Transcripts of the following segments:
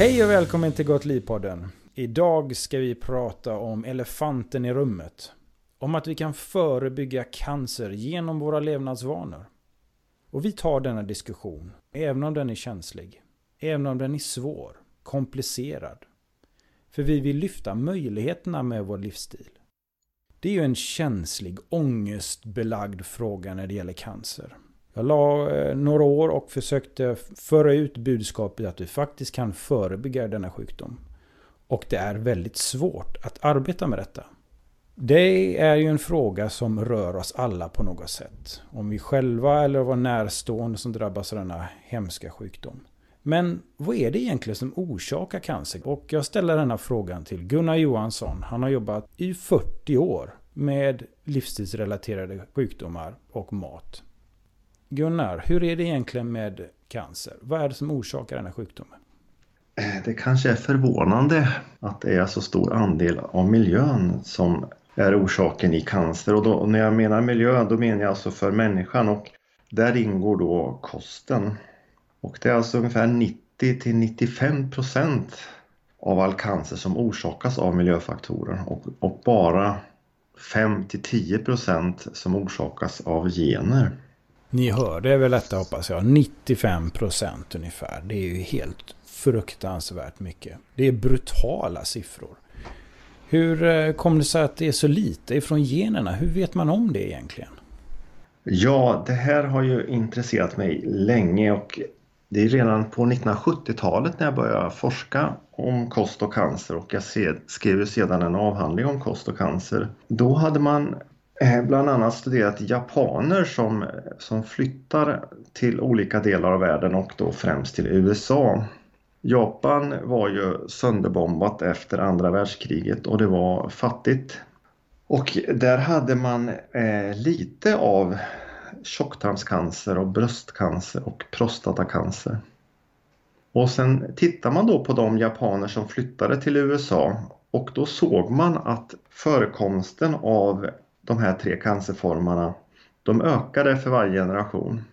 Hej och välkommen till Gott Liv-podden. Idag ska vi prata om elefanten i rummet. Om att vi kan förebygga cancer genom våra levnadsvanor. Och vi tar denna diskussion, även om den är känslig. Även om den är svår, komplicerad. För vi vill lyfta möjligheterna med vår livsstil. Det är ju en känslig, ångestbelagd fråga när det gäller cancer. Jag la eh, några år och försökte föra ut budskapet att vi faktiskt kan förebygga denna sjukdom. Och det är väldigt svårt att arbeta med detta. Det är ju en fråga som rör oss alla på något sätt. Om vi själva eller våra närstående som drabbas av denna hemska sjukdom. Men vad är det egentligen som orsakar cancer? Och jag ställer denna frågan till Gunnar Johansson. Han har jobbat i 40 år med livsstilsrelaterade sjukdomar och mat. Gunnar, hur är det egentligen med cancer? Vad är det som orsakar den här sjukdomen? Det kanske är förvånande att det är så stor andel av miljön som är orsaken i cancer. Och, då, och när jag menar miljö, då menar jag alltså för människan och där ingår då kosten. Och det är alltså ungefär 90 till 95 procent av all cancer som orsakas av miljöfaktorer och, och bara 5 till 10 procent som orsakas av gener. Ni hörde väl detta hoppas jag. 95 procent ungefär. Det är ju helt fruktansvärt mycket. Det är brutala siffror. Hur eh, kommer det sig att det är så lite ifrån generna? Hur vet man om det egentligen? Ja, det här har ju intresserat mig länge och det är redan på 1970-talet när jag började forska om kost och cancer och jag skrev sedan en avhandling om kost och cancer. Då hade man Eh, bland annat studerat japaner som, som flyttar till olika delar av världen och då främst till USA. Japan var ju sönderbombat efter andra världskriget och det var fattigt. Och där hade man eh, lite av tjocktarmscancer och bröstcancer och prostatacancer. Och sen tittar man då på de japaner som flyttade till USA och då såg man att förekomsten av de här tre cancerformerna de ökade för varje generation.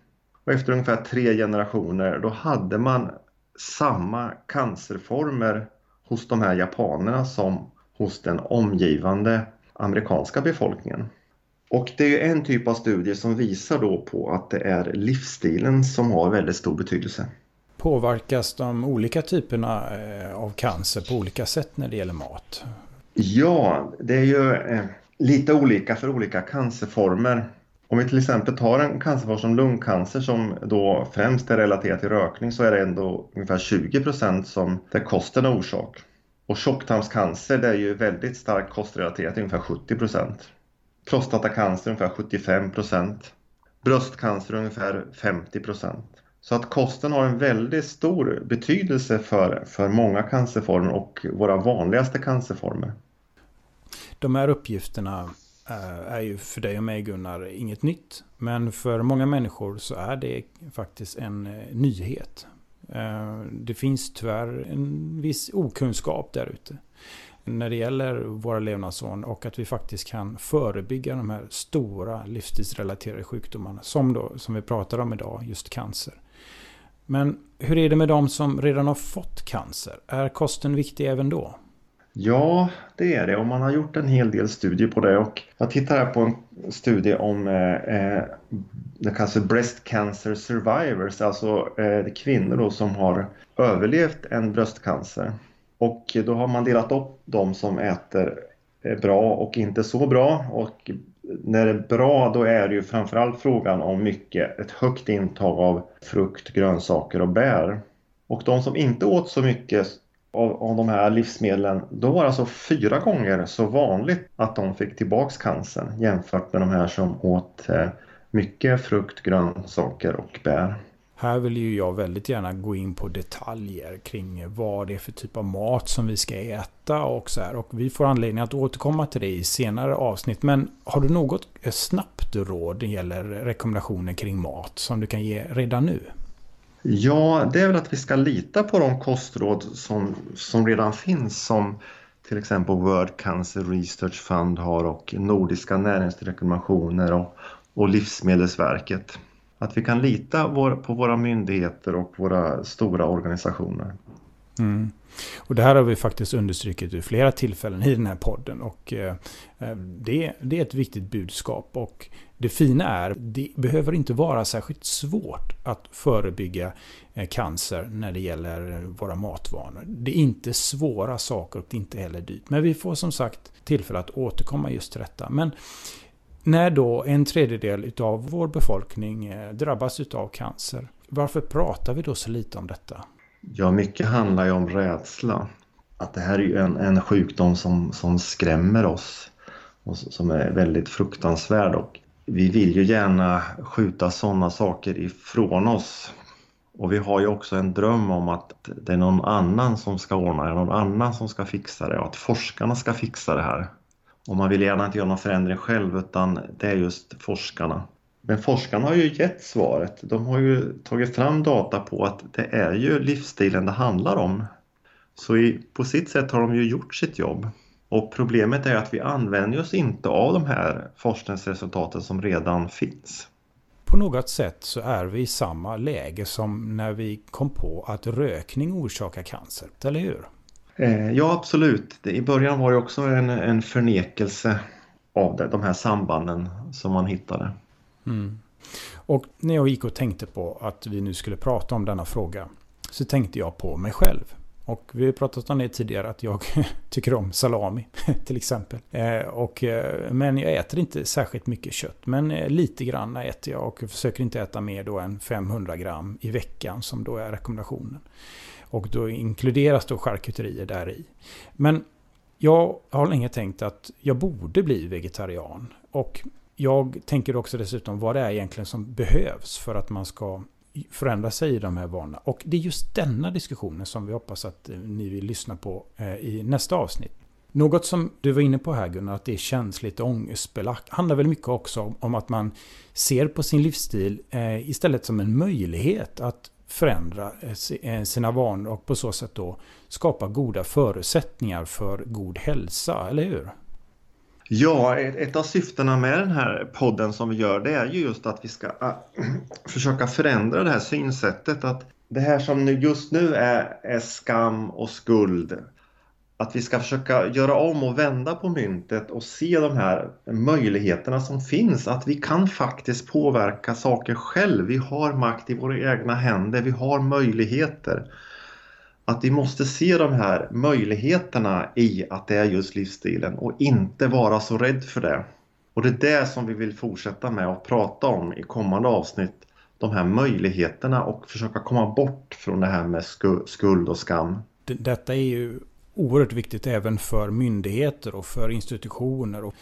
Och efter ungefär tre generationer då hade man samma cancerformer hos de här japanerna som hos den omgivande amerikanska befolkningen. Och det är en typ av studier som visar då på att det är livsstilen som har väldigt stor betydelse. Påverkas de olika typerna eh, av cancer på olika sätt när det gäller mat? Ja, det är ju eh, lite olika för olika cancerformer. Om vi till exempel tar en cancerform som lungcancer som då främst är relaterad till rökning så är det ändå ungefär 20 procent som där kosten är orsak. Och tjocktarmscancer det är ju väldigt starkt kostrelaterat, ungefär 70 procent. Prostatacancer ungefär 75 procent. Bröstcancer ungefär 50 procent. Så att kosten har en väldigt stor betydelse för, för många cancerformer och våra vanligaste cancerformer. De här uppgifterna eh, är ju för dig och mig Gunnar inget nytt. Men för många människor så är det faktiskt en eh, nyhet. Eh, det finns tyvärr en viss okunskap där ute. När det gäller våra levnadsvanor och att vi faktiskt kan förebygga de här stora livsstilsrelaterade sjukdomarna. Som, då, som vi pratar om idag, just cancer. Men hur är det med de som redan har fått cancer? Är kosten viktig även då? Ja, det är det och man har gjort en hel del studier på det och jag tittar här på en studie om eh, eh det kallas för Breast Cancer Survivors, alltså eh, kvinnor då som har överlevt en bröstcancer. Och då har man delat upp de som äter eh, bra och inte så bra och när det är bra då är det ju framförallt frågan om mycket, ett högt intag av frukt, grönsaker och bär. Och de som inte åt så mycket av, av de här livsmedlen, då var det alltså fyra gånger så vanligt att de fick tillbaks cancern jämfört med de här som åt eh, mycket frukt, grönsaker och bär. Här vill ju jag väldigt gärna gå in på detaljer kring vad det är för typ av mat som vi ska äta och så här. Och vi får anledning att återkomma till det i senare avsnitt. Men har du något snabbt råd när det gäller rekommendationer kring mat som du kan ge redan nu? Ja, det är väl att vi ska lita på de kostråd som, som redan finns som till exempel World Cancer Research Fund har och Nordiska näringsrekommendationer och, och Livsmedelsverket. Att vi kan lita vår, på våra myndigheter och våra stora organisationer. Mm. Och det här har vi faktiskt understrukit vid flera tillfällen i den här podden. Och eh, eh det, det, är ett viktigt budskap. Och det fina är, det behöver inte vara särskilt svårt att förebygga eh, cancer när det gäller våra matvanor. Det är inte svåra saker och det är inte heller dyrt. Men vi får som sagt tillfälle att återkomma just till detta. Men när då en tredjedel av vår befolkning eh, drabbas av cancer, varför pratar vi då så lite om detta? Ja, mycket handlar ju om rädsla. Att det här är ju en, en sjukdom som, som skrämmer oss och som är väldigt fruktansvärd och vi vill ju gärna skjuta sådana saker ifrån oss. Och vi har ju också en dröm om att det är någon annan som ska ordna det, någon annan som ska fixa det och att forskarna ska fixa det här. Och man vill gärna inte göra någon förändring själv utan det är just forskarna. Men forskarna har ju gett svaret. De har ju tagit fram data på att det är ju livsstilen det handlar om. Så i, på sitt sätt har de ju gjort sitt jobb. Och problemet är att vi använder oss inte av de här forskningsresultaten som redan finns. På något sätt så är vi i samma läge som när vi kom på att rökning orsakar cancer, eller hur? Eh, ja, absolut. I början var det också en, en förnekelse av det, de här sambanden som man hittade. Mm. Och när jag gick och tänkte på att vi nu skulle prata om denna fråga så tänkte jag på mig själv. Och vi har pratat om det tidigare att jag tycker om salami till exempel. Eh, och, eh, men jag äter inte särskilt mycket kött. Men eh, lite grann äter jag och försöker inte äta mer då än 500 gram i veckan som då är rekommendationen. Och då inkluderas då charkuterier där i. Men jag har länge tänkt att jag borde bli vegetarian. Och jag tänker också dessutom vad det är egentligen som behövs för att man ska förändra sig i de här vanorna. Och det är just denna diskussionen som vi hoppas att eh, ni vill lyssna på eh, i nästa avsnitt. Något som du var inne på här Gunnar, att det är känsligt och ångestbelagt, handlar väl mycket också om att man ser på sin livsstil eh, istället som en möjlighet att förändra sina vanor och på så sätt då skapa goda förutsättningar för god hälsa, eller hur? Ja, ett av syftena med den här podden som vi gör det är ju just att vi ska ah, försöka förändra det här synsättet att det här som just nu är, är skam och skuld att vi ska försöka göra om och vända på myntet och se de här möjligheterna som finns. Att vi kan faktiskt påverka saker själv. Vi har makt i våra egna händer. Vi har möjligheter att vi måste se de här möjligheterna i att det är just livsstilen och inte vara så rädd för det. Och det är det som vi vill fortsätta med att prata om i kommande avsnitt. De här möjligheterna och försöka komma bort från det här med skuld och skam. Detta är ju oerhört viktigt även för myndigheter och för institutioner. Och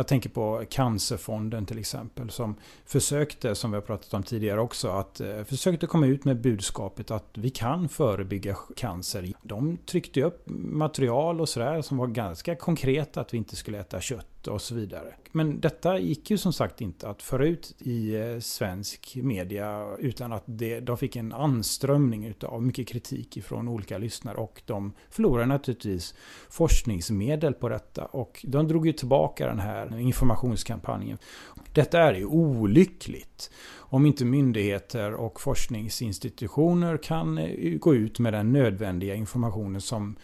jag tänker på Cancerfonden till exempel som försökte, som vi har pratat om tidigare också, att eh, försökte komma ut med budskapet att vi kan förebygga cancer. De tryckte upp material och sådär som var ganska konkret att vi inte skulle äta kött och så vidare. Men detta gick ju som sagt inte att föra ut i eh, svensk media utan att det, de fick en anströmning av mycket kritik från olika lyssnare och de förlorade naturligtvis forskningsmedel på detta och de drog ju tillbaka den här informationskampanjen. Detta är ju olyckligt om inte myndigheter och forskningsinstitutioner kan eh, gå ut med den nödvändiga informationen som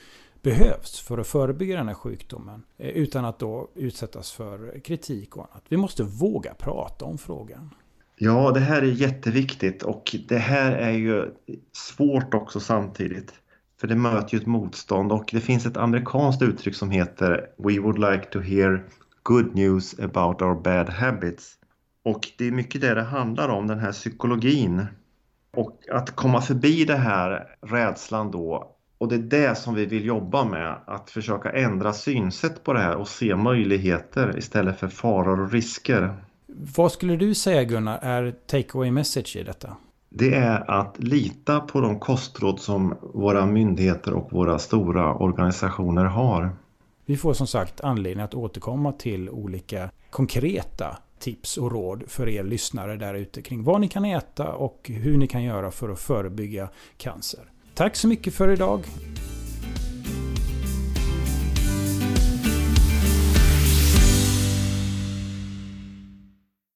behövs för att förebygga den här sjukdomen. Eh, utan att då utsättas för kritik och annat. Vi måste våga prata om frågan. Ja, det här är jätteviktigt och det här är ju svårt också samtidigt. För det möter ju ett motstånd och det finns ett amerikanskt uttryck som heter We would like to hear good news about our bad habits. Och det är mycket det det handlar om, den här psykologin. Och att komma förbi det här rädslan då och det är det som vi vill jobba med, att försöka ändra synsätt på det här och se möjligheter istället för faror och risker. Vad skulle du säga Gunnar är take away message i detta? Det är att lita på de kostråd som våra myndigheter och våra stora organisationer har. Vi får som sagt anledning att återkomma till olika konkreta tips och råd för er lyssnare där ute kring vad ni kan äta och hur ni kan göra för att förebygga cancer. Tack så mycket för idag.